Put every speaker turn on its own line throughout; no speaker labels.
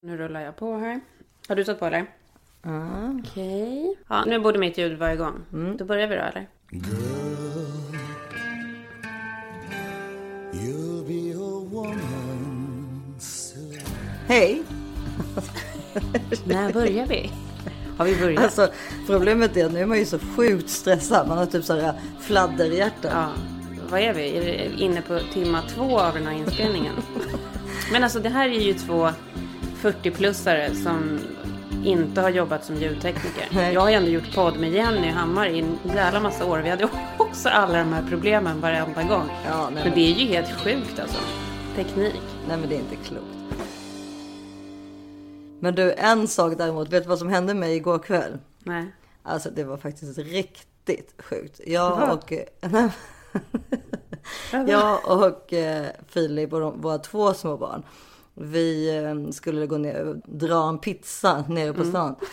Nu rullar jag på här. Har du satt på eller?
Ah.
Okej. Ja, nu borde mitt ljud vara igång. Då börjar vi då eller?
Hej!
När börjar vi? Har vi börjat?
Alltså problemet är att nu är man ju så sjukt stressad. Man har typ sådär fladderhjärta.
Ja. Vad är vi? Är vi inne på timma två av den här inspelningen? Men alltså det här är ju två 40-plussare som inte har jobbat som ljudtekniker.
Nej.
Jag har ju ändå gjort podd med Jenny Hammar i en jävla massa år. Vi hade också alla de här problemen varenda gång.
Ja, nej,
Men det är ju helt sjukt alltså. Teknik.
nej men det är inte klokt. Men du, en sak däremot. Vet du vad som hände mig igår kväll?
Nej.
Alltså det var faktiskt riktigt sjukt. Jag och... nej, jag och eh, Filip och de, våra två små barn. Vi eh, skulle gå ner och dra en pizza nere på stan.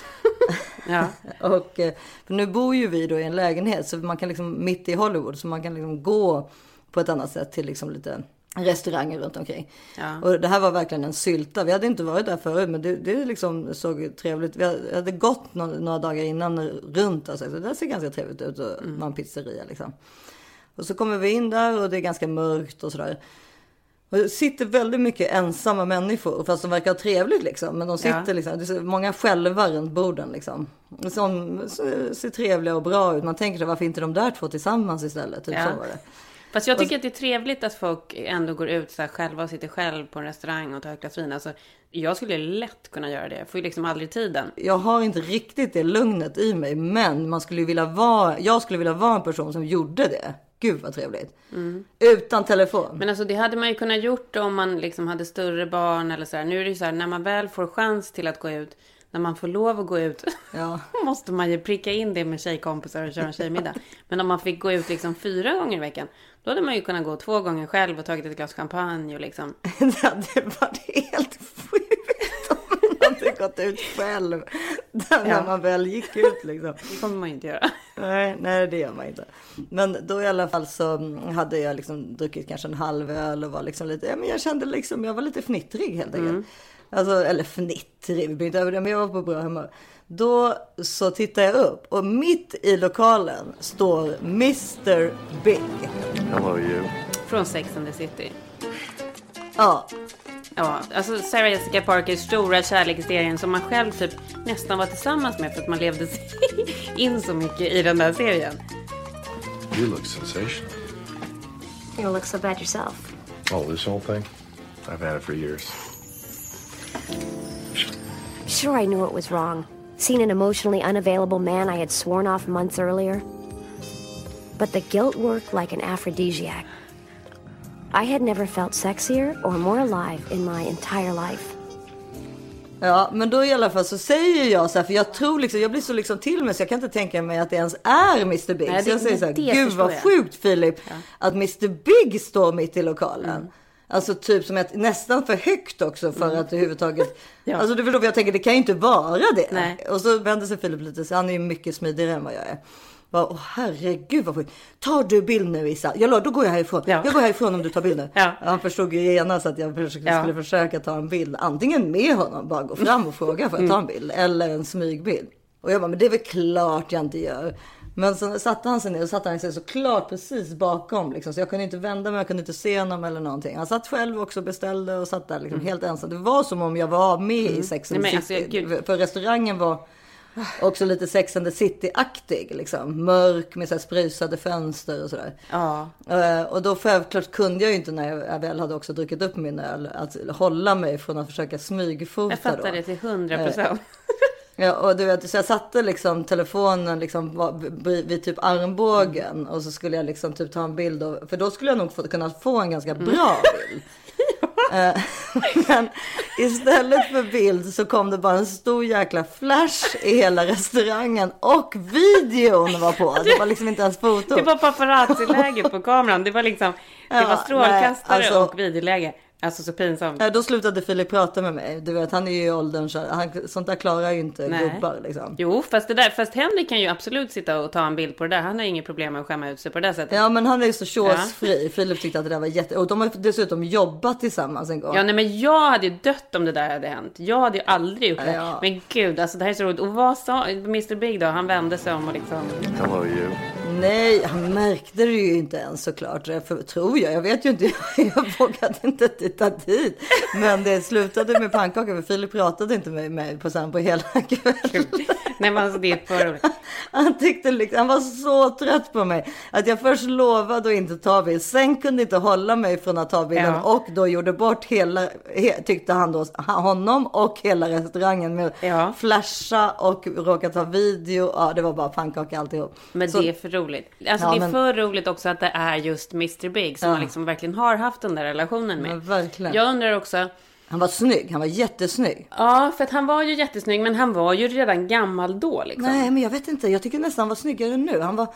Ja.
Och eh, nu bor ju vi då i en lägenhet så man kan liksom mitt i Hollywood så man kan liksom gå på ett annat sätt till liksom lite restauranger runt omkring.
Ja.
Och det här var verkligen en sylta. Vi hade inte varit där förut men det, det liksom såg trevligt. Vi hade- gått några, några dagar innan runt alltså, så det ser ganska trevligt ut och
Mm.
en pizzeria liksom. Och så kommer vi in där och det är ganska mörkt och sådär. Det sitter väldigt mycket ensamma människor fast de verkar ha trevligt liksom. Men de sitter
Ja.
liksom, det är många själva runt borden liksom. Som ser trevliga och bra ut. Man tänker sig varför inte de där två tillsammans istället. Typ
Ja.
så var det.
Fast jag tycker att det är trevligt att folk ändå går ut så här själva och sitter själv på en restaurang och tar ett glas vin. Alltså, jag skulle lätt kunna göra det. Jag får ju liksom aldrig tiden.
Jag har inte riktigt det lugnet i mig. Men man skulle vilja vara, jag skulle vilja vara en person som gjorde det. Gud vad trevligt. Utan telefon.
Men alltså det hade man ju kunnat gjort om man liksom hade större barn eller så här. Nu är det ju så här, när man väl får chans till att gå ut, när man får lov att gå ut,
Ja.
måste man ju pricka in det med tjejkompisar och köra en tjejmiddag. Men om man fick gå ut liksom fyra gånger i veckan, då hade man ju kunnat gå två gånger själv och tagit ett glas champagne och liksom.
Det hade varit helt sjukt gått ut själv. Där
Ja.
När man väl gick ut liksom.
Det kommer man inte göra.
Nej, nej, det gör man inte. Men då i alla fall så hade jag liksom druckit kanske en halv öl och var liksom lite, ja men jag kände liksom, jag var lite fnittrig helt enkelt. Alltså, eller fnittrig, vi inte över det, men jag var på bra humör. Då så tittar jag upp och mitt i lokalen står Mr Big.
Hello, you.
Från Sex and the City.
Ja,
Ja, alltså Sarah Jessica Parkers stora kärleksserien som man själv typ nästan var tillsammans med för att man levde sig in så mycket i den där serien.
You look sensational.
You look so bad yourself.
Oh, this whole thing? I've had it for years.
Sure, I knew it was wrong. Seen an emotionally unavailable man I had sworn off months earlier. But the guilt worked like an aphrodisiac. I had never felt sexier or more alive in my entire life.
Ja, men då i alla fall så säger jag så här, för jag tror liksom, jag blir så liksom till mig så jag kan inte tänka mig att det ens är Mr Big.
Nej,
så
det-
jag säger så här,
det
gud vad
jag."
sjukt Filip, att Mr Big står mitt i lokalen. Alltså typ som ett, nästan för högt också för att överhuvudtaget,
Ja.
alltså du förstår vad jag tänker, det kan ju inte vara det.
Nej.
Och så vänder sig Filip lite, så han är ju mycket smidigare än vad jag är. Bara, Åh herregud vad sjukt. Tar du bild nu Isa? Jag då går jag härifrån.
Ja.
Jag går härifrån om du tar bild nu.
Ja.
Han förstod ju genast att jag försökte,
Ja.
skulle försöka ta en bild. Antingen med honom, bara gå fram och fråga för att ta en bild. Eller en smygbild. Och jag bara, men det är väl klart jag inte gör. Men så satte han sig ner och satte han sig såklart precis bakom. Liksom. Så jag kunde inte vända mig, jag kunde inte se honom eller någonting. Han satt själv också och beställde och satt där liksom helt ensam. Det var som om jag var med i Sex and
Nej, men alltså,
för restaurangen var också lite Sex and the City-aktig. Liksom. Mörk med så här sprusade fönster och sådär.
Ja,
Eh, Och då självklart kunde jag ju inte när jag väl hade också druckit upp min öl att hålla mig från att försöka smygfota.
jag fattar
då.
det till hundra procent.
Ja, och du vet, så jag satte liksom telefonen liksom vid typ armbågen och så skulle jag liksom typ ta en bild. Och, för då skulle jag nog få, kunna få en ganska bra bild. Eh, Men istället för bild så kom det bara en stor jäkla flash i hela restaurangen och videon var på. Det var liksom inte ens foto.
Det var paparazzi-läge på kameran. Det var liksom, det var strålkastare
nej, alltså-
och videoläge. Alltså så pinsamt.
Ja, då slutade Filip prata med mig. Du vet, han är ju i åldern så han, sånt där klarar ju inte
Nej.
gubbar liksom.
Jo, fast, det där, fast Henrik kan ju absolut sitta och ta en bild på det där. Han har inget problem med att skämma ut sig på det där sättet.
Ja, men han är ju så tjåsfri. Filip tyckte att det där var jätte... Och de har dessutom jobbat tillsammans en gång.
Ja, nej, men jag hade ju dött om det där hade hänt. Jag hade ju aldrig gjort det.
Ja.
Men gud, alltså det här är så roligt. Och vad sa Mr Big då? Han vände sig om och liksom...
Hello, you.
Nej, han märkte det ju inte ens såklart. För, tror jag. Jag vet ju inte. Jag vågade inte titta dit. Men det slutade med pannkaka. För Filip pratade inte med mig på, sen på hela kvällen.
Nej, men alltså det är för roligt.
Han tyckte liksom, han var så trött på mig. Att jag först lovade att inte ta bild. Sen kunde inte hålla mig från att ta bilden.
Ja.
Och då gjorde bort hela, he, tyckte han då, honom och hela restaurangen med
Ja.
flasha och råka ta video. Ja, det var bara pannkaka alltihop.
Men
Så-
det är för roligt. Alltså
Ja,
det är
men-
för roligt också att det är just Mr Big som
Ja.
man liksom verkligen har haft den där relationen med.
Verkligen.
Jag undrar också,
Han var snygg, han var jättesnygg.
ja för att han var ju jättesnygg men han var ju redan gammal då liksom.
Nej, men jag vet inte. Jag tycker nästan han var snyggare nu. Han var,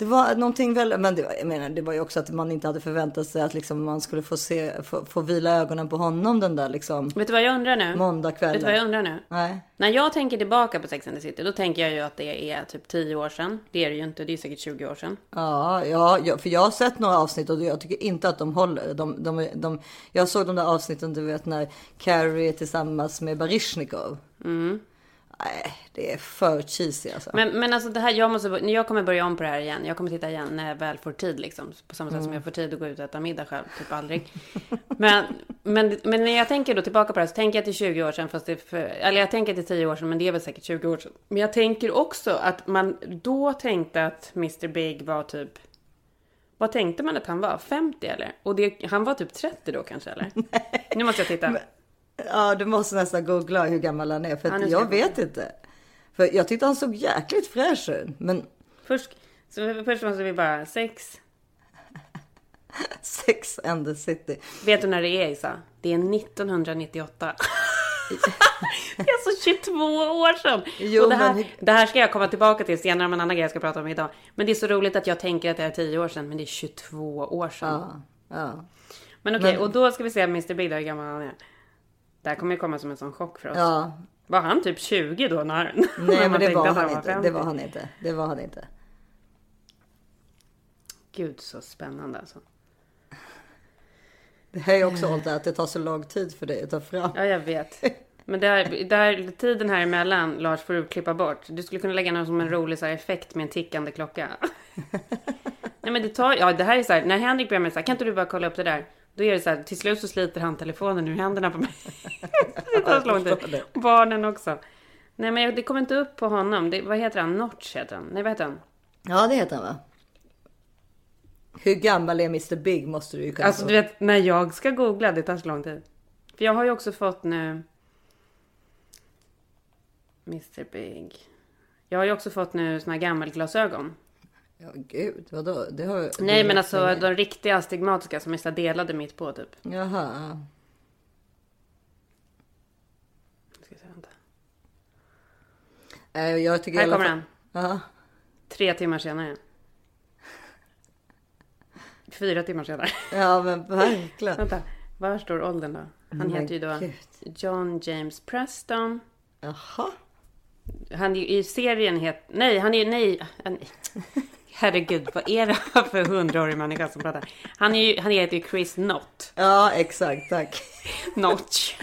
det var någonting väl, men det var, jag menar, det var ju också att man inte hade förväntat sig att liksom man skulle få se, få, få vila ögonen på honom den där liksom
Vet du vad jag undrar nu?
måndagskvällen.
Vet du vad jag undrar nu?
Nej.
När jag tänker tillbaka på Sex and the City, då tänker jag ju att det är typ 10 år sedan. Det är det ju inte, det är säkert 20 år sedan.
Ja, ja, för jag har sett några avsnitt och jag tycker inte att de håller. De, de, de, jag såg de där avsnitten, du vet när Carrie är tillsammans med Baryshnikov. Nej, det är för cheesy alltså.
Men, men alltså det här, jag måste, jag kommer börja om på det här igen. Jag kommer titta igen när jag väl får tid liksom. På samma sätt som jag får tid att gå ut och äta middag själv. Typ aldrig. Men, men, men när jag tänker då tillbaka på det här så tänker jag till 20 år sedan. Fast det för, eller jag tänker till 10 år sedan men det är väl säkert 20 år sedan. Men jag tänker också att man då tänkte att Mr Big var typ vad tänkte man att han var? 50 eller? Och det, han var typ 30 då kanske eller? Nu måste jag titta.
Ja, du måste nästan googla hur gammal han är. För
Ja,
jag vet inte. För jag tyckte han såg jäkligt fräsch ut. Men
Först, så först måste vi bara, sex.
Sex and the City.
Vet du när det är Isa? Det är 1998. det är alltså 22 år sedan!
Jo,
och det, här,
men-
det här ska jag komma tillbaka till senare med en annan grej jag ska prata om idag. Men det är så roligt att jag tänker att det är 10 år sedan, men det är 22 år sedan.
Ja, ja.
Men okej,
Men-
och då ska vi se Mr Big då, hur gammal han är. Det här kommer ju komma som en sån chock för oss.
ja.
Var han typ 20 då? När, när
Nej,
man
men det var
att
han inte.
50?
Det var han inte. Det var han inte.
Gud så spännande alltså.
Det här är också åldern att det tar så lång tid för dig att ta fram.
Ja, jag vet. Men där, där, tiden här emellan, Lars, får du klippa bort. Du skulle kunna lägga någon som en rolig så här, effekt med en tickande klocka. Nej, men det tar, ja, det här är så här, när Henrik börjar med så här, kan inte du bara kolla upp det där? Då är det så här, till slut så sliter han telefonen ur händerna på mig. det tar så lång tid. Barnen också. Nej, men det kommer inte upp på honom. Det, vad heter han? Notch heter han. Nej, vad heter han?
Ja, det heter han va? Hur gammal är Mr Big måste du ju kunna
Alltså, du vet, när jag ska googla, det tar så lång tid. För jag har ju också fått nu... Mr Big. Jag har ju också fått nu såna här gammelglasögon.
Ja, gud, vadå? Det har,
Nej,
det-
men alltså de riktiga astigmatiska som är så delade mitt på typ.
Jaha.
Ska se, vänta.
Eh, Jag tycker
Här kommer
fall-
den.
Ja.
Tre timmar senare. Fyra timmar senare.
ja, men verkligen.
vänta, var står åldern då? Han heter ju då
gud.
John James Preston.
Jaha.
Han är ju i serien het... Nej, han är nej. han- Herregud, vad är det för hundraårig människa som pratar? Han, är ju, han heter ju Chris Knott.
Ja, exakt. Tack.
Notch.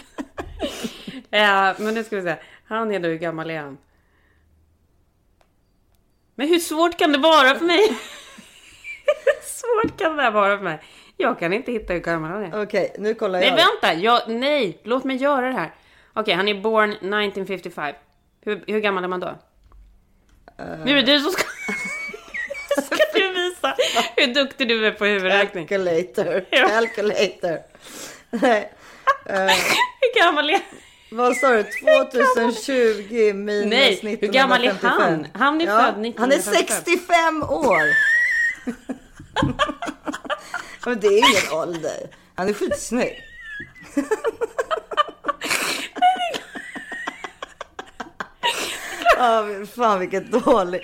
ja, men nu ska vi se. Han är då, hur gammal är han? Men hur svårt kan det vara för mig? hur svårt kan det här vara för mig? Jag kan inte hitta hur gammal han är.
Okej, nu kollar
Nej,
jag.
vänta! Jag, nej, låt mig göra det här. Okej, han är born 1955. Hur, hur gammal är man då? Nu är det du som ska... hur duktig du är på huvudräkning.
Calculator.
Ja.
Calculator. Nej.
Hur gammal är
Vad sa du? 2020 minus
Nej,
1955.
hur gammal är han? Han är född
Han är
1955.
65 år. Men det är ingen ålder. Han är skitsnygg. Ja, fan vilket dåligt.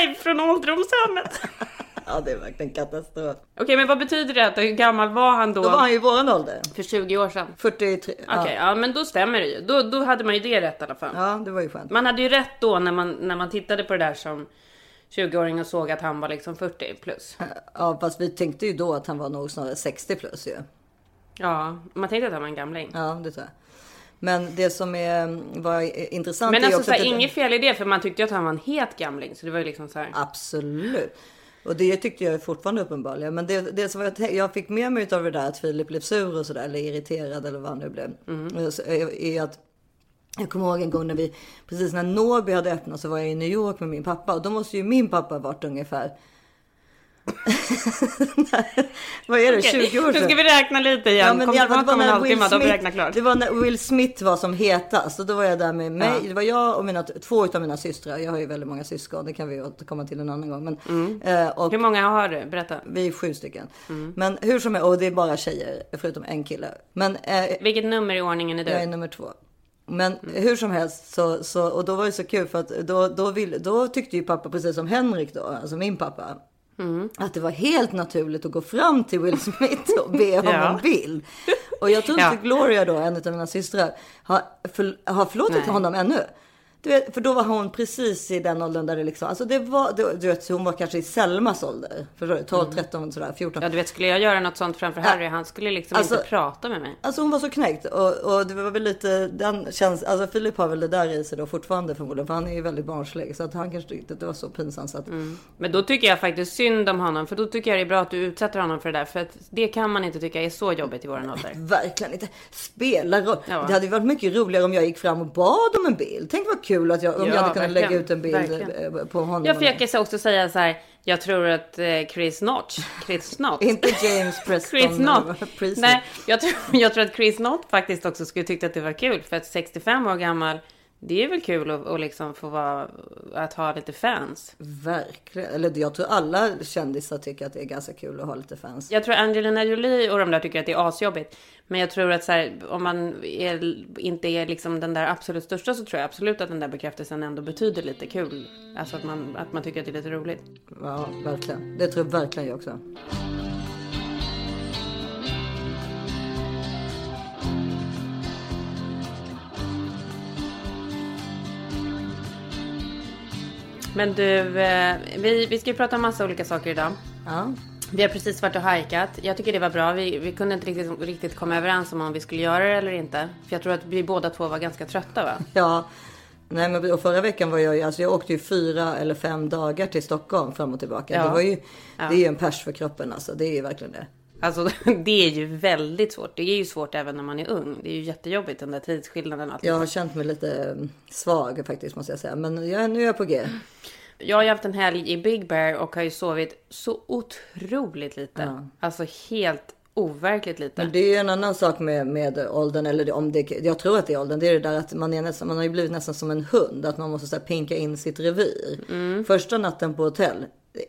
Live från ålderdomshemmet.
Ja, det är verkligen katastrof.
Okej, men vad betyder det? Att, hur gammal var han då?
Då var han ju våran ålder.
För 20 år sedan?
43.
Okej, ja. men då stämmer det ju. Då, då hade man ju det rätt i alla fall.
Ja, det var ju skönt.
Man hade ju rätt då när man, när man tittade på det där som 20-åring och såg att han var liksom 40 plus.
Ja, fast vi tänkte ju då att han var nog snarare 60 plus ju.
Ja, man tänkte att han var en gamling.
Ja, det tror jag. Men det som är, var intressant
Men
är
alltså
också
såhär,
att
inget fel i det för man tyckte ju att han var en het gamling. Så det var ju liksom så här.
Absolut. Och det tyckte jag fortfarande uppenbarligen. Men det, det som jag, jag fick med mig av det där att Filip blev sur och sådär. Eller irriterad eller vad han nu blev.
Mm.
så Är, är att jag kommer ihåg en gång när vi, precis när Norby hade öppnat så var jag i New York med min pappa. Och då måste ju min pappa varit ungefär Vad är det? 20 år
Nu
sedan?
ska vi räkna lite igen. Kom
i alla fall,
tillbaka om en
när Will
vi
Smith-
klart.
Det var när Will Smith var som hetast. Och då var jag där med mig.
Ja.
Det var jag och mina, två av mina systrar. Jag har ju väldigt många syskon. Det kan vi återkomma till en annan gång. Men,
Mm.
eh, och
Hur många har du? Berätta.
vi är sju stycken.
Mm.
Men hur som helst, och det är bara tjejer förutom en kille. Men eh,
Vilket nummer i ordningen är du?
jag är nummer två. Men
Mm.
hur som helst så, så, och då var det så kul för att då, då, vill, då tyckte ju pappa precis som Henrik då, alltså min pappa.
Mm.
Att det var helt naturligt att gå fram till Will Smith och be om
Ja.
en bild. Och jag tror
Ja.
inte Gloria då, en av mina systrar, har, för, har förlåtit
Nej.
honom ännu. Du vet, för då var hon precis i den åldern där det liksom, alltså det var, du, du vet, hon var kanske i Selmas ålder. Förstår du? 12, 13, sådär, 14.
Ja, du vet, skulle jag göra något sånt framför Harry, han skulle liksom
Alltså-
inte prata med mig.
Alltså hon var så knäckt och, och det var väl lite den känns, alltså Filip har väl det där i sig då fortfarande förmodligen för han är ju väldigt barnslig så att han kanske tyckte att det var så pinsamt så att
Men då tycker jag faktiskt synd om honom, för då tycker jag det är bra att du utsätter honom för det där. För att det kan man inte tycka är så jobbigt i våran ålder.
verkligen inte spelar roll.
Ja.
Det hade ju varit mycket roligare om jag gick fram och bad om en bild. Tänk vad kul att jag, om
Ja,
jag hade kunnat
verkligen.
lägga ut en bild
Verkligen.
eh, på honom.
Jag försöker också säga så här, jag tror att eh, Chris Notch, Chris Notch.
Inte James Preston.
Chris
Priestley.
Nej, jag tror, jag tror att Chris Nott faktiskt också skulle tycka att det var kul. För att 65 år gammal, det är väl kul att, att liksom få vara, att ha lite fans.
Verkligen. Eller jag tror alla kändisar tycker att det är ganska kul att ha lite fans.
Jag tror Angelina Jolie och de där tycker att det är asjobbigt. Men jag tror att så här, om man är, inte är liksom den där absolut största så tror jag absolut att den där bekräftelsen ändå betyder lite kul. Alltså att man, att man tycker att det är lite roligt.
Ja, verkligen. Det tror jag verkligen jag också.
Men du, eh, vi, vi ska ju prata om massa olika saker idag.
Ja.
Vi har precis varit och hajkat. Jag tycker det var bra. Vi, vi kunde inte riktigt, riktigt komma överens om om vi skulle göra det eller inte. För jag tror att vi båda två var ganska trötta va?
Ja, nej men och förra veckan var jag alltså jag åkte ju fyra eller fem dagar till Stockholm fram och tillbaka.
Ja.
Det var ju,
Ja.
det är ju en pers för kroppen alltså. Det är ju verkligen det.
Alltså det är ju väldigt svårt. Det är ju svårt även när man är ung. Det är ju jättejobbigt den där tidsskillnaden. och Allt.
Jag har känt mig lite svag faktiskt måste jag säga. Men jag, nu är jag på G.
Jag har ju haft en helg i Big Bear och har ju sovit så otroligt lite. Alltså helt overkligt lite.
Men det är ju en annan sak med, med åldern. Eller om det, jag tror att det är åldern. Det är det där att man, är nästan, man har ju blivit nästan som en hund. Att man måste så pinka in sitt revir.
Mm.
Första natten på hotell.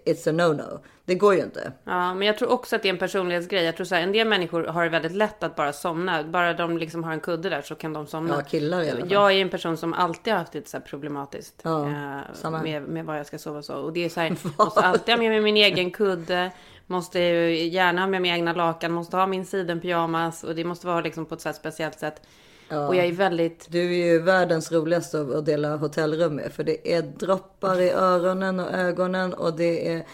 It's a no-no. Det går ju inte.
Ja, men jag tror också att det är en personlighetsgrej. Jag tror så här, en del människor har det väldigt lätt att bara somna. Bara de liksom har en kudde där så kan de somna.
Ja, killar i alla fall.
Jag är en person som alltid har haft lite så här problematiskt
Ja,
eh, med, med vad jag ska sova och så. Och det är så här, måste alltid ha med mig min egen kudde. Måste gärna ha med mig egna lakan. Måste ha min sidenpyjamas. Och det måste vara liksom på ett så speciellt sätt. Och jag är väldigt...
Du är ju världens roligaste att dela hotellrum med. För det är droppar i öronen och ögonen och det är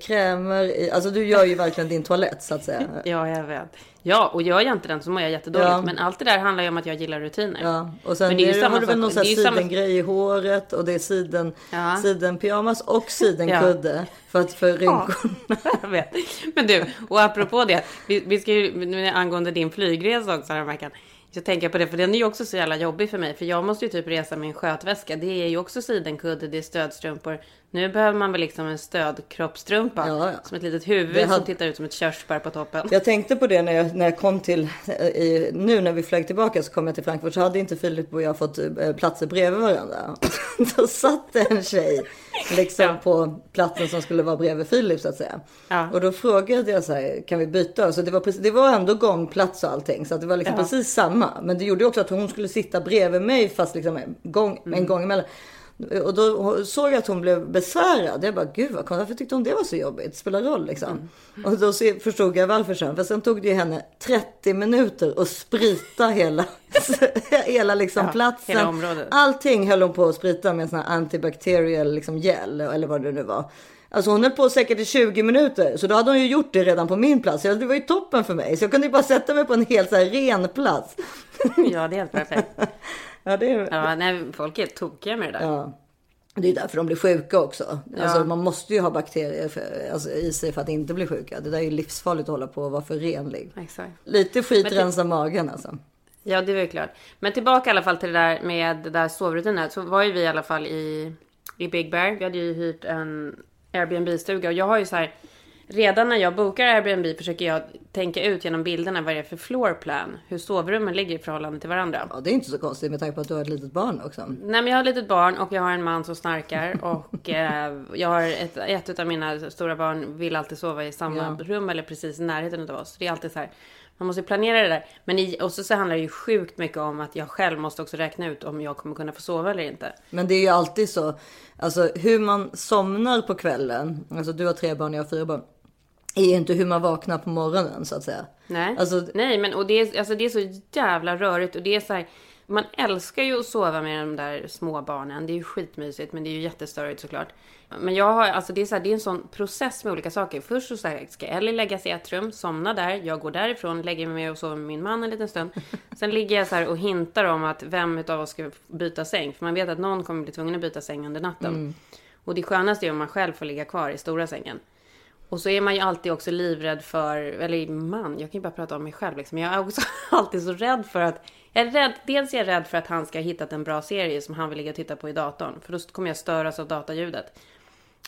krämer i... Alltså du gör ju verkligen din toalett så att säga.
Ja, jag vet. Ja, och gör jag inte den så mår jag jättedåligt.
Ja.
Men allt det där handlar ju om att jag gillar rutiner.
Ja, och sen
Men det är ju samma
har du väl någon sån här
samma-
sidengrej i håret och det är siden,
Ja.
sidenpyjamas och sidenkudde. För att för rynkorna.
Jag vet. Men du, och apropå det. Vi, vi ska ju, nu angående din flygresa också här veckan. Jag tänker på det, för den är ju också så jävla jobbig för mig. För jag måste ju typ resa med en skötväska. Det är ju också sidenkudde, det är stödstrumpor. Nu behöver man väl liksom en stödkroppstrumpa.
Ja, ja.
Som ett litet huvud
hade-
som tittar ut som ett körsbär på toppen.
Jag tänkte på det när jag, när jag kom till, eh, i, nu när vi flög tillbaka så kom jag till Frankfurt så hade inte Filip och jag fått eh, platser bredvid varandra. Då satt det en tjej liksom
Ja.
på platsen som skulle vara bredvid Filip så att säga.
Ja.
Och då frågade jag så här, kan vi byta? Så det var, precis, det var ändå gångplats och allting så att det var liksom
Ja.
precis samma. Men det gjorde också att hon skulle sitta bredvid mig fast liksom en gång,
Mm.
en gång emellan. Och då såg jag att hon blev besvärad. Jag bara, gud vad konstigt, varför tyckte hon det var så jobbigt? Spelar roll liksom. Och då förstod jag varför sen. För sen tog det henne 30 minuter att sprita hela, hela liksom
Ja,
platsen.
hela området.
Allting höll hon på att sprita med en sån här antibacterial liksom gel eller vad det nu var. Alltså hon höll på säkert i 20 minuter. Så då hade hon ju gjort det redan på min plats. Det var ju toppen för mig. Så jag kunde ju bara sätta mig på en helt så här ren plats.
Ja, det är helt perfekt.
Ja, det är...
Ja, nej, folk är tokiga med det där.
Ja. Det är därför de blir sjuka också.
Ja.
Alltså, man måste ju ha bakterier för, alltså, i sig för att inte bli sjuka. Det där är ju livsfarligt att hålla på och vara för renlig.
Exakt.
Lite skit
det-
rensar magen alltså.
Ja, det är klart. Men tillbaka i alla fall till det där med det där sovrutinen. Så var ju vi i alla fall i, i Big Bear. Vi hade ju hyrt en Airbnb-stuga. Och jag har ju så här... Redan när jag bokar Airbnb försöker jag tänka ut genom bilderna vad det är för floor plan. Hur sovrummen ligger i förhållande till varandra.
Ja, det är inte så konstigt med tanke på att du har ett litet barn också.
Nej, men jag har ett litet barn och jag har en man som snarkar. Och eh, jag har ett, ett av mina stora barn vill alltid sova i samma rum eller precis i närheten av oss. Det är alltid så här. Man måste planera det där. Men i, och så, så handlar det ju sjukt mycket om att jag själv måste också räkna ut om jag kommer kunna få sova eller inte.
Men det är ju alltid så. Alltså hur man somnar på kvällen. Alltså du har tre barn, jag har fyra barn. Är inte hur man vaknar på morgonen så att säga.
Nej,
Alltså-
Nej men och det, är, alltså, det är så jävla rörigt och det är så här, Man älskar ju att sova med de där små barnen. Det är ju skitmysigt men det är ju jättestörigt såklart. Men jag har, alltså det är, så här, det är en sån process med olika saker. Först så, så här, ska Ellie lägga sig i ett rum, somna där. Jag går därifrån, lägger mig och sover med min man en liten stund. Sen ligger jag så här och hintar om att vem utav oss ska byta säng. För man vet att någon kommer bli tvungen att byta säng under natten. Och det skönaste är om man själv får ligga kvar i stora sängen. Och så är man ju alltid också livrädd för, eller man, jag kan ju bara prata om mig själv liksom. Jag är också alltid så rädd för att, jag är rädd, dels är jag rädd för att han ska ha hittat en bra serie som han vill ligga och titta på i datorn. För då kommer jag störas av dataljudet.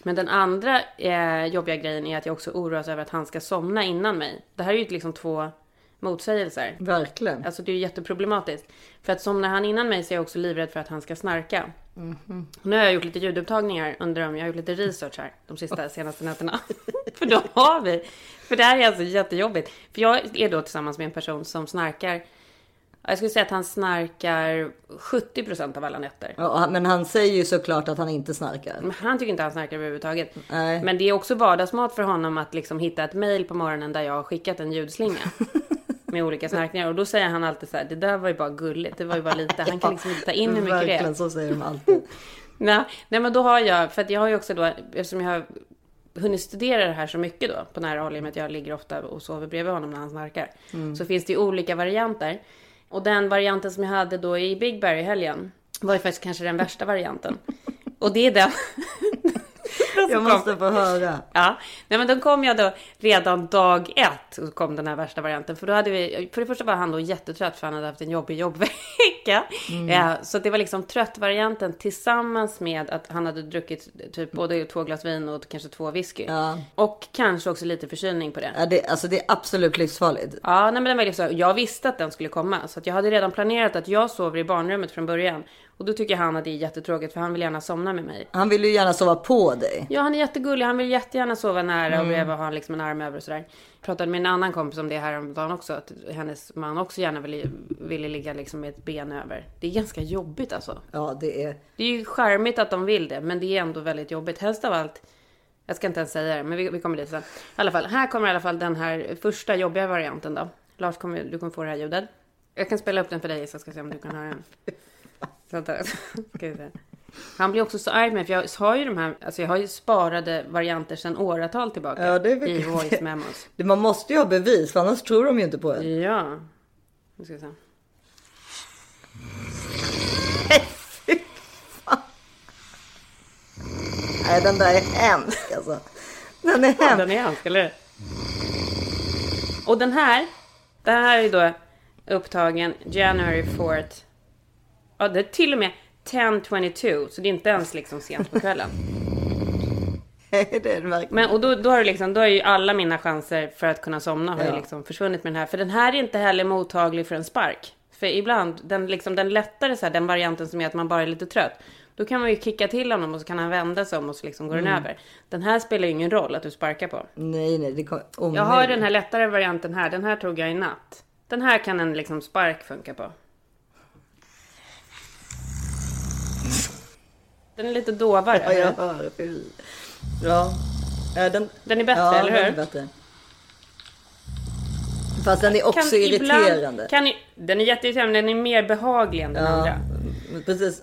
Men den andra eh, jobbiga grejen är att jag också oroas över att han ska somna innan mig. Det här är ju liksom två motsägelser.
Verkligen.
Alltså det är ju jätteproblematiskt. För att somnar han innan mig så är jag också livrädd för att han ska snarka. Nu har jag gjort lite ljudupptagningar under dem. Jag har gjort lite research här de sista senaste nätterna. för då har vi. För det här är alltså jättejobbigt. För jag är då tillsammans med en person som snarkar. Jag skulle säga att han snarkar 70% av alla nätter.
Ja, men han säger ju såklart att han inte snarkar.
Men han tycker inte han snarkar överhuvudtaget.
Nej.
Men det är också vardagsmat för honom att liksom hitta ett mail på morgonen där jag har skickat en ljudslinga. med olika snarkningar. Och då säger han alltid så här, det där var ju bara gulligt. Det var ju bara lite. Han kan liksom inte ta in hur mycket det är.
Verkligen, så säger de alltid.
Nej, nej, men då har jag, för att jag har ju också då, eftersom jag har hunnit studera det här så mycket då, på nära håll, i och med att jag ligger ofta och sover bredvid honom när han snarkar. Så finns det ju olika varianter. Och den varianten som jag hade då i Big Bear i helgen, var ju faktiskt kanske den värsta varianten. Och det är den...
Jag måste få höra.
Ja, nej men då kom jag då redan dag ett och kom den här värsta varianten. För då hade vi, för det första var han då jättetrött för han hade haft en jobbig jobbvecka. Ja, så det var liksom trött-varianten tillsammans med att han hade druckit typ både två glas vin och kanske två whisky.
Ja.
Och kanske också lite förkylning på det.
Ja, det, alltså det är absolut livsfarligt.
Ja, nej, men den var liksom, jag visste att den skulle komma. Så att jag hade redan planerat att jag sover i barnrummet från början. Och då tycker han att det är jättetråkigt för han vill gärna somna med mig.
Han vill ju gärna sova på dig.
Ja, han är jättegullig. Han vill jättegärna sova nära och bredvid och ha liksom en arm över och sådär. Jag pratade med en annan kompis om det här om dagen också. Att hennes man också gärna ville, ville ligga liksom med ett ben över. Det är ganska jobbigt alltså.
Ja, det är...
Det är ju charmigt att de vill det, men det är ändå väldigt jobbigt. Helst av allt. Jag ska inte ens säga det, men vi, vi kommer dit sen. I alla fall, här kommer i alla fall den här första jobbiga varianten då. Lars, kommer, du kommer få det här ljudet. Jag kan spela upp den för dig så ska se om du kan höra den. Vänta, ska vi se. Han blir också så arg med för jag har ju de här, alltså jag har ju sparade varianter sedan åratal tillbaka.
Ja, det är
I voice memos.
Det- Man måste ju ha bevis, för annars tror de ju inte på en.
Ja. Nu ska vi se.
Nej, den där är hemsk alltså. Den är hemsk.
Den är hemsk, eller? Och den här, den här är då upptagen January 4th. Ja, det är till och med 10.22, så det är inte ens liksom sent på kvällen.
det är det verkligen.
Men, och då, då har det liksom, då är ju alla mina chanser för att kunna somna har ju
Ja.
liksom försvunnit med den här. För den här är inte heller mottaglig för en spark. För ibland, den, liksom, den lättare så här, den varianten som är att man bara är lite trött. Då kan man ju kicka till honom och så kan han vända sig om och så liksom går den över. Den här spelar ju ingen roll att du sparkar på.
Nej, nej, det kommer omöjligt.
Jag har den här lättare varianten här. Den här tog jag i natt. Den här kan en liksom spark funka på. Den är lite dovare.
Ja, jag hör. Ja. Ja, den,
Den är bättre,
ja,
eller
den är
hur?
bättre. Fast den är också irriterande.
kan ju, den är jätteirriterande, den är mer behaglig än den
Ja,
andra.
precis.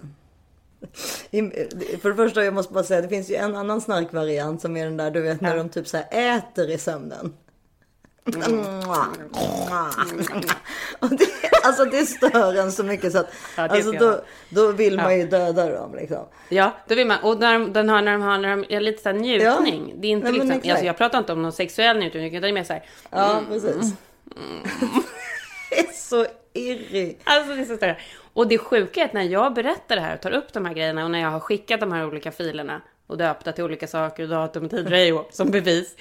För det första, jag måste bara säga, det finns ju en annan snarkvariant som är den där, du vet, när de typ så här äter i sömnen. Och det, alltså det stör en så mycket så att
Ja,
alltså då, då vill man ju döda dem liksom.
Ja, det vill man. Och när de, den har, när de har när de, ja, lite så här njutning.
Ja.
Det är inte liksom, alltså jag pratar inte om någon sexuell njutning, utan det är mer så här.
Ja, precis. det är så irri.
Alltså det är så större. Och det sjuka är att när jag berättar det här och tar upp de här grejerna och när jag har skickat de här olika filerna och döpta till olika saker, datum, tid, hej och som bevis.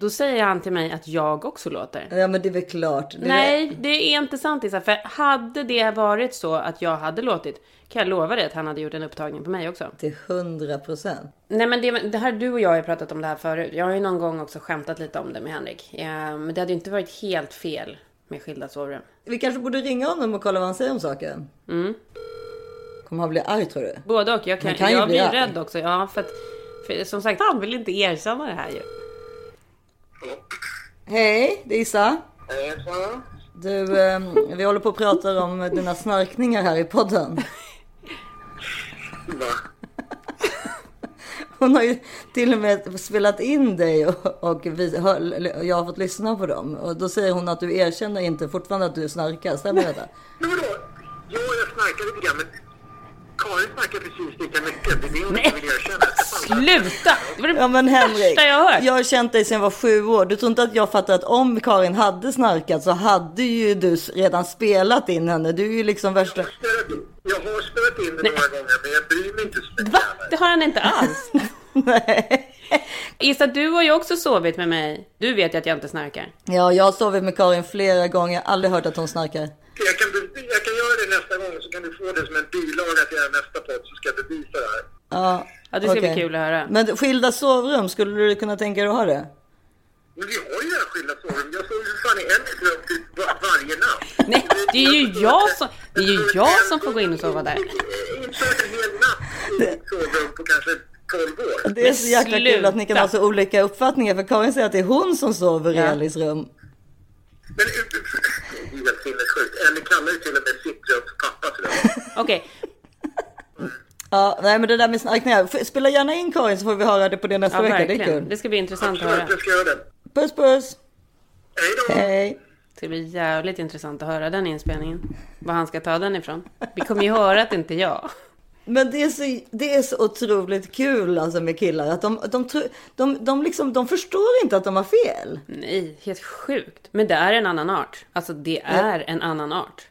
Då säger han till mig att jag också låter.
Ja men det är väl klart. Det
Nej, det är inte sant Isa. För hade det varit så att jag hade låtit, kan jag lova dig att han hade gjort en upptagning på mig också.
Till hundra procent.
Nej men det, det här, du och jag har pratat om det här förut. Jag har ju någon gång också skämtat lite om det med Henrik. Eh, Men det hade ju inte varit helt fel med skilda sovrum.
Vi kanske borde ringa honom och kolla vad han säger om saken.
Mm.
Kommer han bli arg tror du?
Både och. Jag, kan,
kan
jag
bli
blir
arg.
rädd också. Ja, för att för som sagt, han vill inte erkänna det här ju.
Hej, det är Issa.
Hejsan.
Du, eh, vi håller på att prata om dina snarkningar här i podden.
Va?
Hon har ju till och med spelat in dig och, och vi, hör, jag har fått lyssna på dem. Och då säger hon att du erkänner inte fortfarande att du snarkar. Stämmer detta?
Vadå? Ja, jag snarkar lite grann, men Karin snackar precis lika mycket. Det är det hon inte vill erkänna.
Sluta! Det var det
Ja men Henrik,
jag har hört.
jag har känt dig sedan jag var sju år. Du tror inte att jag fattar att om Karin hade snarkat så hade ju du redan spelat in henne. Du är ju liksom värsta...
Jag har spelat in- Jag har spelat in det några gånger, men jag bryr mig inte så mycket.
Va? Det har han inte alls.
Nej.
Issa, du har ju också sovit med mig. Du vet ju att jag inte snarkar.
Ja, jag har sovit med Karin flera gånger. Jag har aldrig hört att hon snarkar.
Jag kan, be- jag kan göra det nästa gång, så kan du få det som en bilaga till er nästa podd, så ska jag bevisa det här.
Ja,
Ja, det ska
okej.
bli kul att höra.
Men skilda sovrum, skulle du kunna tänka dig att ha det?
Men vi har ju redan skilda sovrum. Jag sover ju fan i en rum typ var, varje natt.
Nej, det är ju jag som, det är ju jag som får gå in och sova där.
Inte en hel natt i ett sovrum på kanske 12 år.
Det är så jäkla kul att ni kan ha så olika uppfattningar. För Karin säger att det är hon som sover i. Elis rum.
Men helt sinnessjukt. Ellie kallar ju till och med sitt rum för rum.
Okej,
Ja, nej men det där med snarkningar. Spela gärna in Karin så får vi höra det på det nästa
ja
vecka. Det är
verkligen.
kul.
Det ska bli intressant att
Absolut,
höra.
jag ska göra det.
Puss puss!
Hej då!
Hej!
Det ska bli jävligt intressant att höra den inspelningen. Var han ska ta den ifrån. Vi kommer ju höra att det inte är jag.
Men det är, så, det är så otroligt kul alltså med killar. Att de, de, de, de, liksom, de förstår inte att de har fel.
Nej, helt sjukt. Men det är en annan art. Alltså det är en annan art.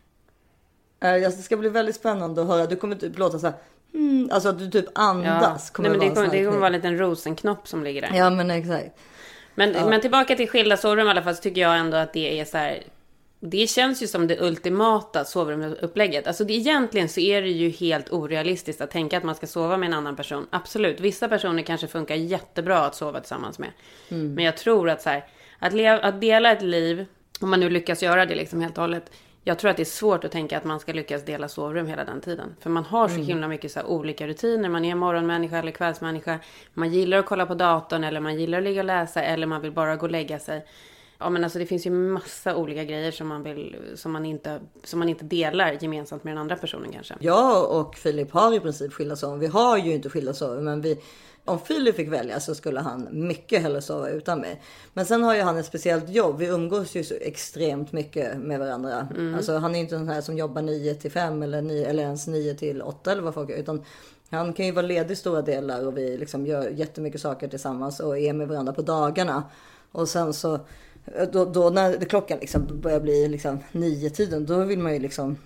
Eh, Det ska bli väldigt spännande att höra. Du kommer typ låta så här. Hmm, alltså att du typ
Ja.
andas.
Nej, men det kommer, det kommer vara en liten rosenknopp som ligger där.
Ja men exakt.
Men, men tillbaka till skilda sovrum i alla fall så tycker jag ändå att det är så här. Det känns ju som det ultimata sovrumsupplägget. Alltså det, egentligen så är det ju helt orealistiskt att tänka att man ska sova med en annan person. Absolut, vissa personer kanske funkar jättebra att sova tillsammans med. Men jag tror att så här, att, leva, att dela ett liv, om man nu lyckas göra det liksom helt och hållet. Jag tror att det är svårt att tänka att man ska lyckas dela sovrum hela den tiden. För man har så himla mycket så olika rutiner. Man är morgonmänniska eller kvällsmänniska. Man gillar att kolla på datorn eller man gillar att ligga och läsa eller man vill bara gå och lägga sig. Ja men alltså det finns ju massa olika grejer som man vill, som man inte, som man inte delar gemensamt med den andra personen kanske.
Jag och Filip har i princip skilda sovrum. Vi har ju inte skilda sovrum, men vi, om Filip fick välja så skulle han mycket hellre sova utan mig. Men sen har ju han ett speciellt jobb. Vi umgås ju så extremt mycket med varandra. Alltså han är inte den här som jobbar 9 till 5 eller, 9, eller ens 9 till 8 eller vad folk är. Utan han kan ju vara ledig stora delar och vi liksom gör jättemycket saker tillsammans och är med varandra på dagarna. Och sen så då, då när klockan liksom börjar bli liksom nio tiden då vill man ju liksom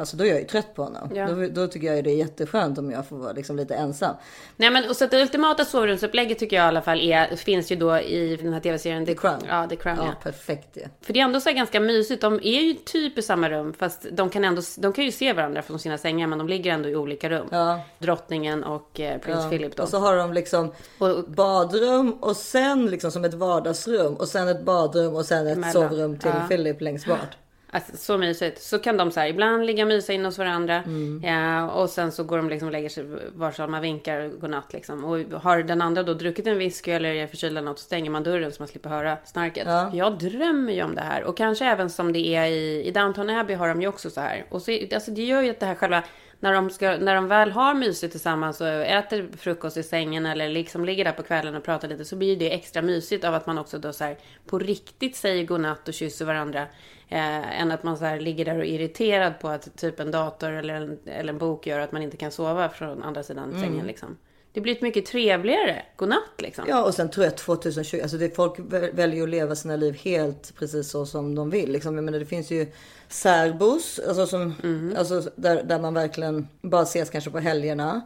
Alltså då är jag ju trött på honom.
Ja.
Då, då tycker jag det är jätteskönt om jag får vara liksom lite ensam.
Nej men och så det ultimata sovrumsupplägget tycker jag i alla fall är, finns ju då i den här tv-serien
The Crown.
Ja, The Crown
Ja,
ja.
perfekt det.
För det är ändå så ganska mysigt. De är ju typ i samma rum fast de kan ändå, de kan ju se varandra från sina sängar men de ligger ändå i olika rum.
Ja.
Drottningen och eh, prins Philip då.
Och så har de liksom
Och-
badrum och sen liksom som ett vardagsrum och sen ett badrum och sen ett
Emellan.
sovrum till
Ja.
Philip längst bort.
Alltså, så mysigt. Så kan de så här, ibland ligga och mysa in hos varandra.
Mm.
Ja, och sen så går de liksom och lägger sig varsin man vinkar godnatt liksom. Och har den andra då druckit en whisky eller är förkyld eller något så stänger man dörren så man slipper höra snarket.
Ja.
Jag drömmer ju om det här. Och kanske även som det är i, i Downton Abbey har de ju också så här. Och så, alltså det gör ju att det här själva när de, ska, när de väl har mysigt tillsammans och äter frukost i sängen eller liksom ligger där på kvällen och pratar lite så blir det extra mysigt av att man också då så här på riktigt säger godnatt och kysser varandra. Eh, än att man så här ligger där och är irriterad på att typ en dator eller en, eller en bok gör att man inte kan sova från andra sidan sängen liksom. Det blir ett mycket trevligare godnatt liksom.
Ja, och sen tror jag 2020, alltså det, folk väl- väljer att leva sina liv helt precis så som de vill. Liksom. Jag menar, det finns ju särbos, alltså, som, alltså, där, där man verkligen bara ses kanske på helgerna.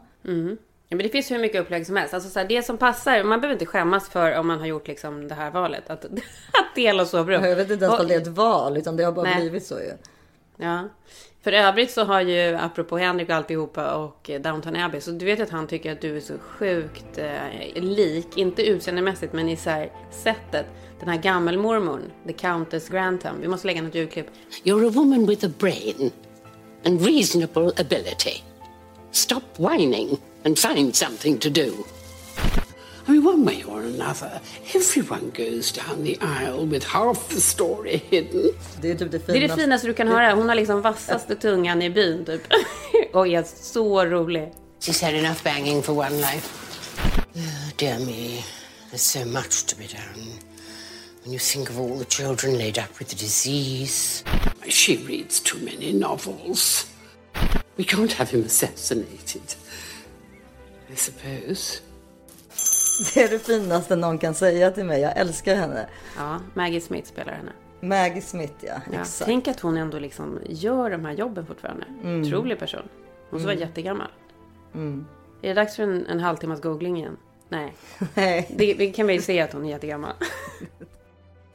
Ja, men det finns hur mycket upplägg som helst. Alltså så här, det som passar, man behöver inte skämmas för om man har gjort liksom det här valet. Att, att dela sovrum.
Jag vet inte ens om det är ett val, utan det har bara
Nej.
blivit så ju.
Ja. För övrigt så har ju, apropå Henrik och alltihopa och eh, Downton Abbey, så du vet att han tycker att du är så sjukt eh, lik, inte utseendemässigt men i så här sättet. Den här gammelmormorn, The Countess Grantham. Vi måste lägga något ljudklipp.
You're a woman with a brain and reasonable ability. Stop whining and find something to do. I mean, one way or another, everyone goes down the aisle with half the story hidden.
Det är typ det
Det är det
finaste.
finaste du kan höra. Hon har liksom vassaste tungan i byn typ. och är så rolig.
She's had enough banging for one life. Oh, dear me, there's so much to be done. When you think of all the children laid up with the disease. She reads too many novels. We can't have him assassinated. I suppose.
Det är det finaste någon kan säga till mig. Jag älskar henne.
Ja, Maggie Smith spelar henne.
Maggie Smith, ja.
Ja.
Exakt.
Tänk att hon ändå liksom gör de här jobben fortfarande. Otrolig person. Hon ska vara jättegammal. Är det dags för en, en halvtimmas googling igen? Nej.
Nej.
Det, det kan vi se att hon är jättegammal.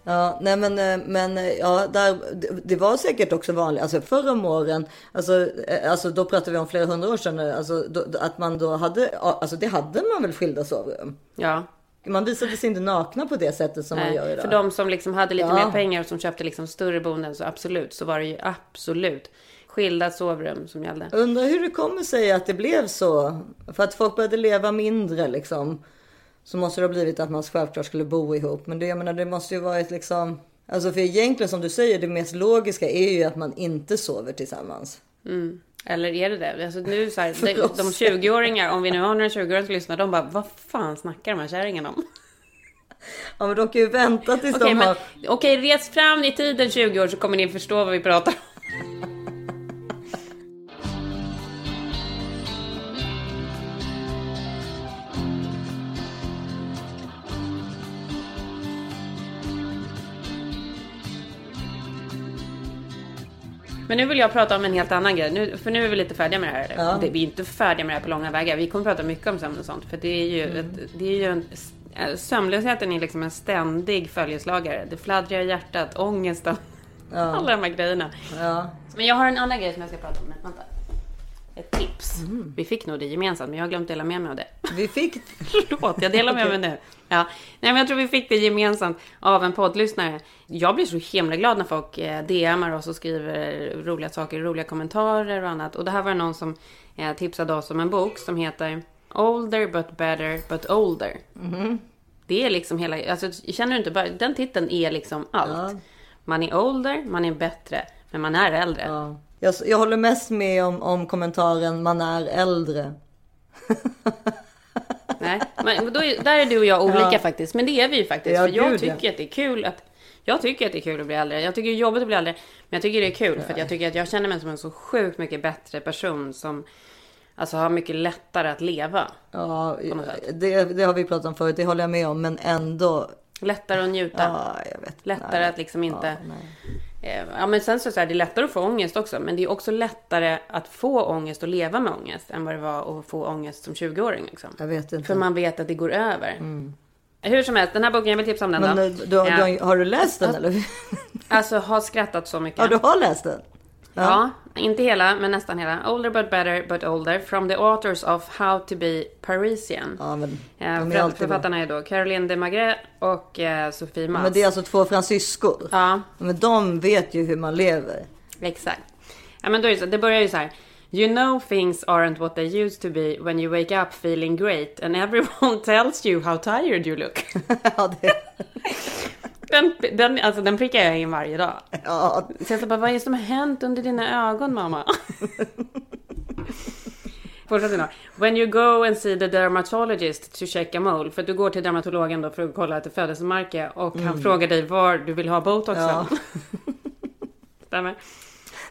Ja, nej men, eh, men eh, ja, där, det- var säkert också vanligt, alltså förr om åren, alltså, eh, alltså då pratar vi om flera hundra år sedan, alltså, då, att man då hade, alltså det hade man väl skilda sovrum.
Ja,
Man visade sig inte nakna på det sättet som man
nej.
gör idag.
För de som liksom hade lite
Ja.
mer pengar och som köpte liksom större boenden så absolut, så var det ju absolut skilda sovrum som gällde.
Undrar hur det kommer sig att det blev så. För att folk började leva mindre liksom. Så måste det ha blivit att man självklart skulle bo ihop. Men det, jag menar, det måste ju varit liksom. Alltså för egentligen som du säger, det mest logiska är ju att man inte sover tillsammans.
Eller är det det? Alltså nu så här, de, de 20-åringar, om vi nu har några 20-åringar som lyssnar, de bara vad fan snackar de här kärringarna om?
Ja men de kan ju vänta tills
Okej,
de har...
okej, res fram i tiden 20 år så kommer ni förstå vad vi pratar om. Men nu vill jag prata om en helt annan grej. Nu, för nu är vi lite färdiga med det här.
Ja.
Det, vi är inte färdiga med det här på långa vägar. Vi kommer prata mycket om sömn och sånt. För det är ju,
Mm.
ett, det är ju en... äh, Sömnlösheten är liksom en ständig följeslagare. Det fladdrar i hjärtat, ångesten. Alla de här grejerna.
Ja.
Men jag har en annan grej som jag ska prata om. nu. Vänta. Ett tips.
Mm.
Vi fick nog det gemensamt, men jag har glömt dela med mig av det.
Vi fick...
Förlåt, jag delar med mig nu. Ja. Nej, men jag tror vi fick det gemensamt av en poddlyssnare. Jag blir så himla glad när folk eh, DMar oss och skriver roliga saker, roliga kommentarer och annat. Och det här var någon som eh, tipsade oss om en bok som heter Older but better but older. Det är liksom hela, alltså känner du inte bara, den titeln är liksom allt. Man är older, man är bättre, men man är äldre.
Ja. Jag, jag håller mest med om, om kommentaren man är äldre.
Nej, men då är, där är du och jag olika faktiskt. Men det är vi ju faktiskt.
Ja,
för jag
gud, ja.
tycker att det är kul att... Jag tycker att det är kul att bli äldre. Jag tycker det är jobbigt att bli äldre. Men jag tycker det är kul för att jag tycker att jag känner mig som en så sjukt mycket bättre person som alltså har mycket lättare att leva.
Ja, det, det har vi pratat om förut, det håller jag med om. Men ändå,
Lättare att njuta.
ja, jag vet.
Lättare
nej.
att liksom inte...
Ja.
Eh, Ja, men sen så, så här, det är lättare att få ångest också. Men det är också lättare att få ångest och leva med ångest än vad det var att få ångest som 20-åring. Liksom.
Jag vet inte.
För man vet att det går över. Hur som helst, den här boken, jag vill tipsa om den
Men
då.
eh, du,
Ja.
du, har du läst den eller?
Alltså har skrattat så mycket.
Ja, du har läst den?
Ja, inte hela, men nästan hela. Older but better but older. From the authors of How to be Parisian.
Ja, men
Eh, för-
bra.
författarna är då Caroline de Magret och eh, Sofie Maas.
Men det är alltså två fransyskor.
Ja,
Men de vet ju hur man lever.
exakt. Ja, men då är det, så, det börjar ju så här. You know things aren't what they used to be when you wake up feeling great and everyone tells you how tired you look.
ja, det,
Den, den, alltså, den prickar jag in varje dag.
ja,
Så jag sa bara, vad är det som har hänt under dina ögon mamma? When you go and see the dermatologist to check a mole. För att du går till dermatologen då för att kolla ett födelsemärke. Och han frågar dig var du vill ha botoxen.
Ja.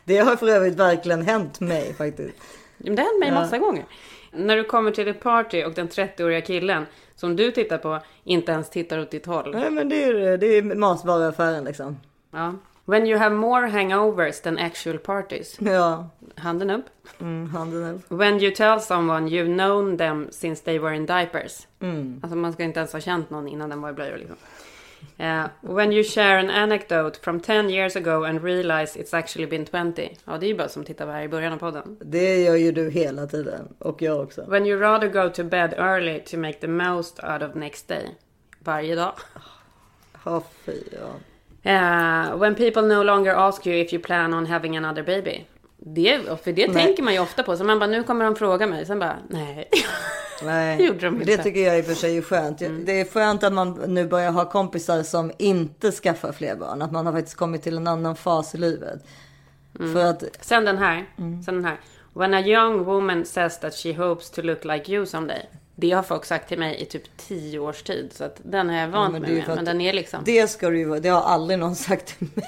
Det har för övrigt verkligen hänt mig faktiskt.
Men det har hänt mig massa gånger. När du kommer till ett party och den 30-åriga killen som du tittar på inte ens tittar åt ditt håll.
Nej men det är, det är matvaruaffären liksom.
Ja. When you have more hangovers than actual parties.
Ja,
Handen upp.
mm, handen upp.
When you tell someone you've known them since they were in diapers. Alltså man ska inte ens ha känt någon innan den var i blöjor liksom. Eh, when you share an anecdote from 10 years ago and realize it's actually been 20. Ja, det är ju bara som tittar här i början av podden.
Det gör ju du hela tiden. Och jag också.
When you rather go to bed early to make the most out of next day. Varje dag.
Ja, fy ja.
Eh, when people no longer ask you if you plan on having another baby. Det, för det
Nej.
tänker man ju ofta på. Så man bara, nu kommer de fråga mig. Sen bara, nej.
Nej,
Gjorde de
det
inte. Mm.
tycker jag i och för sig är skönt. Det är skönt att man nu börjar ha kompisar som inte skaffar fler barn. Att man har faktiskt kommit till en annan fas i livet.
Mm.
För att,
Sen den här. Sen den här. When a young woman says that she hopes to look like you someday. Det har folk sagt till mig i typ tio års tid. Så att den har jag vant
det
mig med. Men den är liksom.
det ska du ju vara- det har aldrig någon sagt till mig.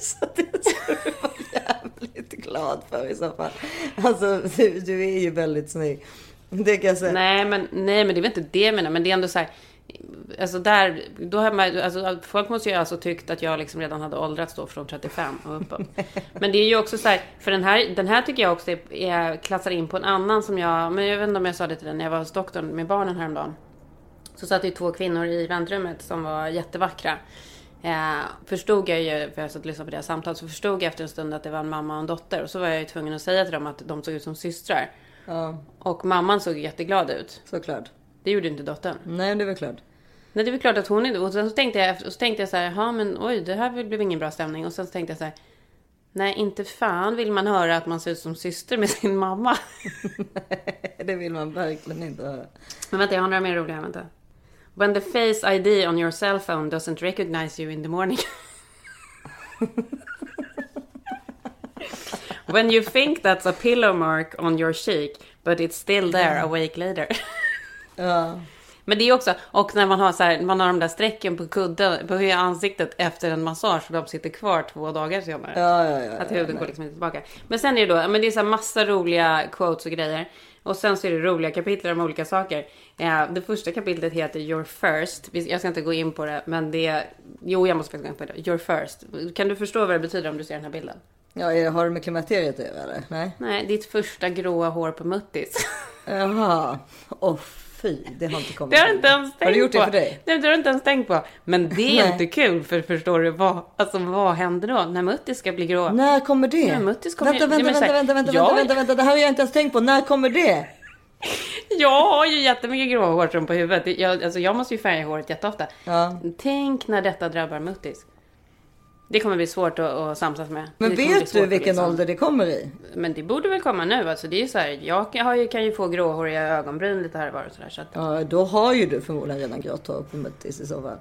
Så det ska du vara jävligt glad för i så fall. Alltså du, du är ju väldigt snygg. Det kan jag säga.
Nej men, nej men det är väl inte det jag menar. Men det är ändå så här. Alltså där, då har man, alltså, folk måste ju alltså tyckt att jag liksom redan hade åldrats då från 35 och uppåt. Men det är ju också så här, för den här, den här tycker jag också är, är, klassar in på en annan som jag, men jag vet inte om jag sa det till den när jag var hos doktorn med barnen häromdagen. Så satt det ju två kvinnor i väntrummet som var jättevackra. Eh, förstod jag ju, för jag satt och lyssnade på deras samtal, så förstod jag efter en stund att det var en mamma och en dotter. Och så var jag ju tvungen att säga till dem att de såg ut som systrar.
Ja,
Och mamman såg jätteglad ut.
såklart.
Det gjorde inte dottern.
Nej, det är väl klart.
Nej, det är väl klart att hon är Och sen så tänkte jag, och så tänkte jag så här, ja men oj, det här blev ingen bra stämning. Och sen så tänkte jag så här, nej inte fan vill man höra att man ser ut som syster med sin mamma.
Det vill man verkligen inte höra.
Men vänta, jag har några mer roliga, vänta. When the face ID on your cell phone doesn't recognize you in the morning. When you think that's a pillow mark on your cheek, but it's still there a week later.
Ja.
Men det är också, och när man har så här, man har de där strecken på kudden, på ansiktet efter en massage och de sitter kvar två dagar senare.
Ja, ja, ja.
Att huden går liksom inte tillbaka. Men sen är det då, men det är så här massa roliga quotes och grejer. Och sen så är det roliga kapitel om olika saker. Ja, det första kapitlet heter Your First. Jag ska inte gå in på det, men det är... Jo, jag måste faktiskt gå in på det. Your First. Kan du förstå vad det betyder om du ser den här bilden?
ja är- har det med klimakteriet att göra eller? Nej.
Nej, ditt första gråa hår på muttis.
Jaha. Åh fy, det har inte kommit.
Det har du inte ens tänkt på.
Har du gjort det för dig?
Nej, det har du inte ens tänkt på. Men det är inte kul, för förstår du vad, alltså, vad händer då? När muttis ska bli grå?
När kommer det?
Ja, Muttis kommer
vänta, vänta, vänta, vänta, vänta,
jag-
vänta, vänta, det här har jag inte ens tänkt på. När kommer det?
Jag har ju jättemycket gråa hårstrån på huvudet. Jag, alltså, jag måste ju färga håret jätteofta.
Ja.
Tänk när detta drabbar muttis. Det kommer bli svårt att, att samsas med.
Men
Det
vet du vilken
liksom-
ålder det kommer i?
Men det borde väl komma nu. Alltså, det är så här, jag har ju, kan ju få gråhåriga ögonbryn lite här och var och sådär. Så att,
Ja, då har ju du förmodligen redan grått hår på muttis i så fall.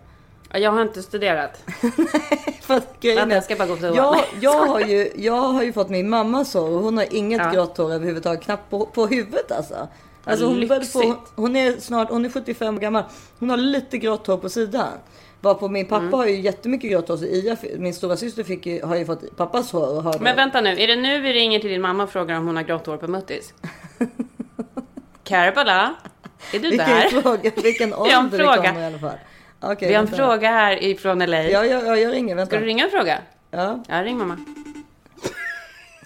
Ja, jag har inte studerat.
För att grejen
Vänta,
är-
jag ska bara gå på toa.
jag, har ju, jag har ju fått min mammas hår och hon har inget
Ja.
grått hår överhuvudtaget. Knappt på, på huvudet alltså. Alltså hon,
lyxigt.
hon är snart, hon är 75 år gammal. Hon har lite grått hår på sidan. Varpå min pappa
Mm.
har ju jättemycket grått hår. Ia, min stora syster fick ju, har ju fått pappas hår har
Men vänta nu, är det nu vi ringer till din mamma och frågar om hon har grått hår på muttis? Karbala? Är du
Vilken
där?
fråga, vilken
en
ålder det kommer i alla fall. Okej,
Vi har en
vänta.
fråga här ifrån LA.
Ja, ja, ja, jag ringer. Vänta.
Ska du ringa och fråga?
Ja.
Ja, ring mamma.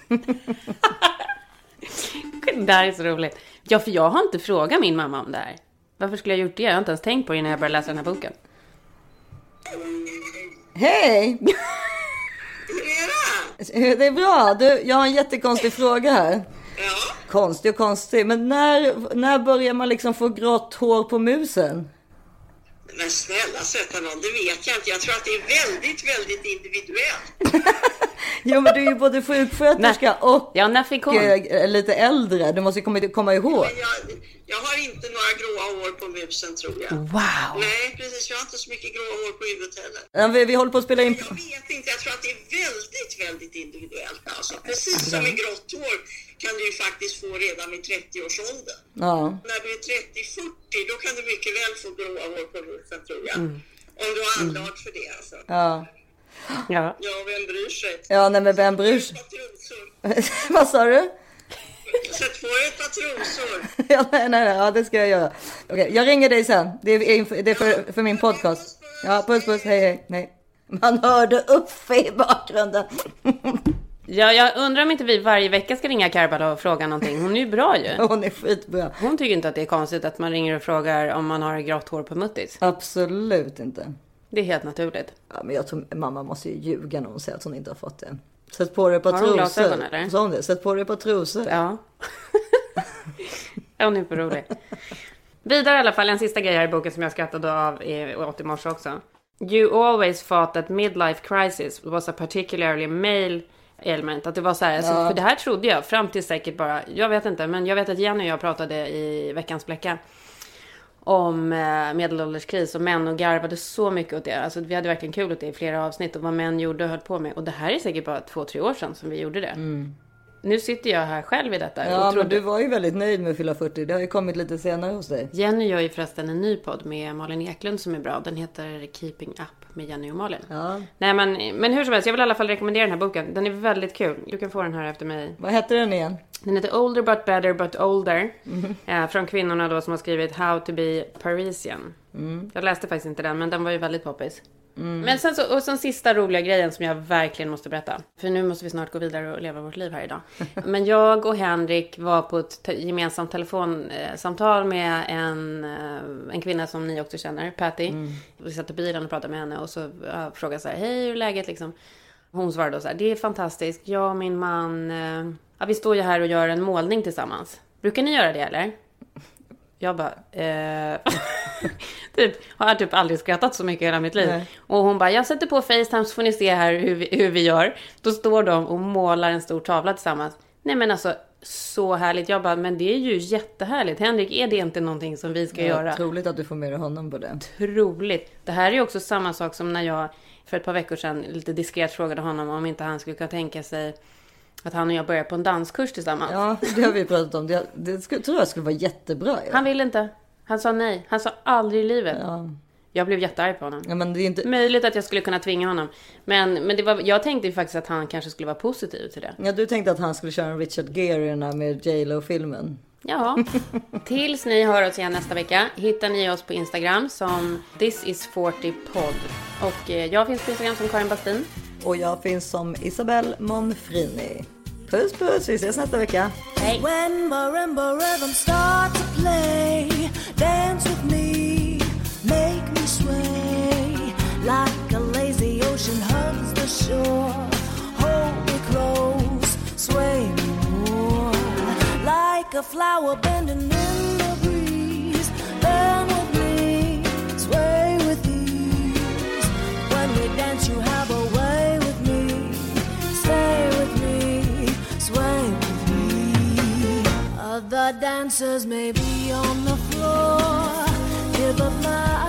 det där är så roligt. Ja, för jag har inte frågat min mamma om det här. Varför skulle jag gjort det? Jag har inte ens tänkt på det när jag började läsa den här boken.
Hej! Det är bra. Du, jag har en jättekonstig fråga här.
Ja.
Konstig och konstig. Men när, när börjar man liksom få grått hår på musen?
Men snälla sätta någon, det vet jag inte. Jag tror att det är väldigt, väldigt individuellt.
Jo men du är ju både sjuksköterska och
Ja, när fick hon?
eh, lite äldre. Du måste komma, komma ihåg.
Men jag, jag har inte några gråa hår på musen tror jag.
Wow!
Nej, precis. Jag har inte så mycket gråa hår på huvudet heller.
Ja, Vi, vi håller på att spela in.
Jag vet inte. Jag tror att det är väldigt, väldigt individuellt. Alltså. Precis som med grått hår kan du ju faktiskt få redan vid 30-årsåldern.
Ja.
När du är 30-40 då kan du mycket väl få gråa hår på musen tror jag. Om du har anlag för det alltså.
Ja.
Ja.
Ja, vem bryr sig?
ja, nej men vem bryr sig? Vad sa du?
Sätt på dig ett par trosor.
Ja, nej, nej, nej, ja, det ska jag göra. Okej, jag ringer dig sen. Det är, det är för, för min podcast. Ja, puss, puss, hej, hej, nej. Man hörde Uffe i bakgrunden.
ja, jag undrar om inte vi varje vecka ska ringa Karbala och fråga någonting. Hon är ju bra ju.
Hon är skitbra.
Hon tycker inte att det är konstigt att man ringer och frågar om man har grått hår på muttis.
Absolut inte.
Det är helt naturligt.
Ja, men jag tror mamma måste ju ljuga när hon säger att hon inte har fått det. Sätt på dig ett par
Har hon
trosor.
glasögon, eller?
Sa hon det? Sätt på dig ett par trosor.
Ja. ja, hon är för rolig. Vidare i alla fall, en sista grej här i boken som jag skrattade av i, åt i morse också. You always thought that midlife crisis was a particularly male element. Att det var så här, alltså, för det här trodde jag fram till säkert bara, jag vet inte, men jag vet att Jenny och jag pratade i veckans bläcka om eh, medelålderskris och män och garvade så mycket åt det. Alltså vi hade verkligen kul åt det i flera avsnitt och vad män gjorde och höll på med. Och det här är säkert bara två, tre år sedan som vi gjorde det. Nu sitter jag här själv i detta.
Mm. Ja, men du var ju väldigt nöjd med att fylla 40. Det har ju kommit lite senare hos dig.
Jenny gör ju förresten en ny podd med Malin Eklund som är bra. Den heter Keeping Up med Jenny och Malin.
Ja.
Nej men, men hur som helst, jag vill i alla fall rekommendera den här boken. Den är väldigt kul. Du kan få den här efter mig.
Vad hette den igen?
Den heter Older but better but older. Eh, från kvinnorna då som har skrivit How to be Parisian. Jag läste faktiskt inte den men den var ju väldigt poppis. Men sen så, och sen sista roliga grejen som jag verkligen måste berätta. För nu måste vi snart gå vidare och leva vårt liv här idag. Men jag och Henrik var på ett te- gemensamt telefonsamtal med en, eh, en kvinna som ni också känner, Patty. Vi satt i bilen och pratade med henne och så uh, frågade jag så här, hej hur är läget liksom? Hon svarade då så här, det är fantastiskt. Jag och min man, eh, ja, vi står ju här och gör en målning tillsammans. Brukar ni göra det eller? Jag bara, eh... typ, har typ aldrig skrattat så mycket i hela mitt liv.
Nej.
Och hon bara, jag sätter på Facetime så får ni se här hur vi, hur vi gör. Då står de och målar en stor tavla tillsammans. Nej men alltså, så härligt. Jag bara, men det är ju jättehärligt. Henrik, är det inte någonting som vi ska göra?
Troligt att du får med dig honom på det.
otroligt. Det här är ju också samma sak som när jag för ett par veckor sedan lite diskret frågade honom om inte han skulle kunna tänka sig att han och jag börjar på en danskurs tillsammans.
Ja, det har vi pratat om. Det, det skulle, tror jag skulle vara jättebra. Ja.
Han ville inte. Han sa nej. Han sa aldrig i livet.
Ja.
Jag blev jättearg på honom.
ja, men det är inte...
Möjligt att jag skulle kunna tvinga honom. Men, men det var, jag tänkte ju faktiskt att han kanske skulle vara positiv till det.
Ja, du tänkte att han skulle köra en Richard Gere i den här med J Lo-filmen.
Ja. Tills ni hör oss igen nästa vecka hittar ni oss på Instagram som This is 40 podd. Och eh, jag finns på Instagram som Karin Bastin.
Och jag finns som Isabelle Monfrini. Puss puss, vi ses nästa vecka.
Hej!
When marimba rhythms start to play, dance with me, make me sway like a lazy ocean hugs the shore. Hold me close, sway me more like a flower bending in the breeze. Dancers may be on the floor. But my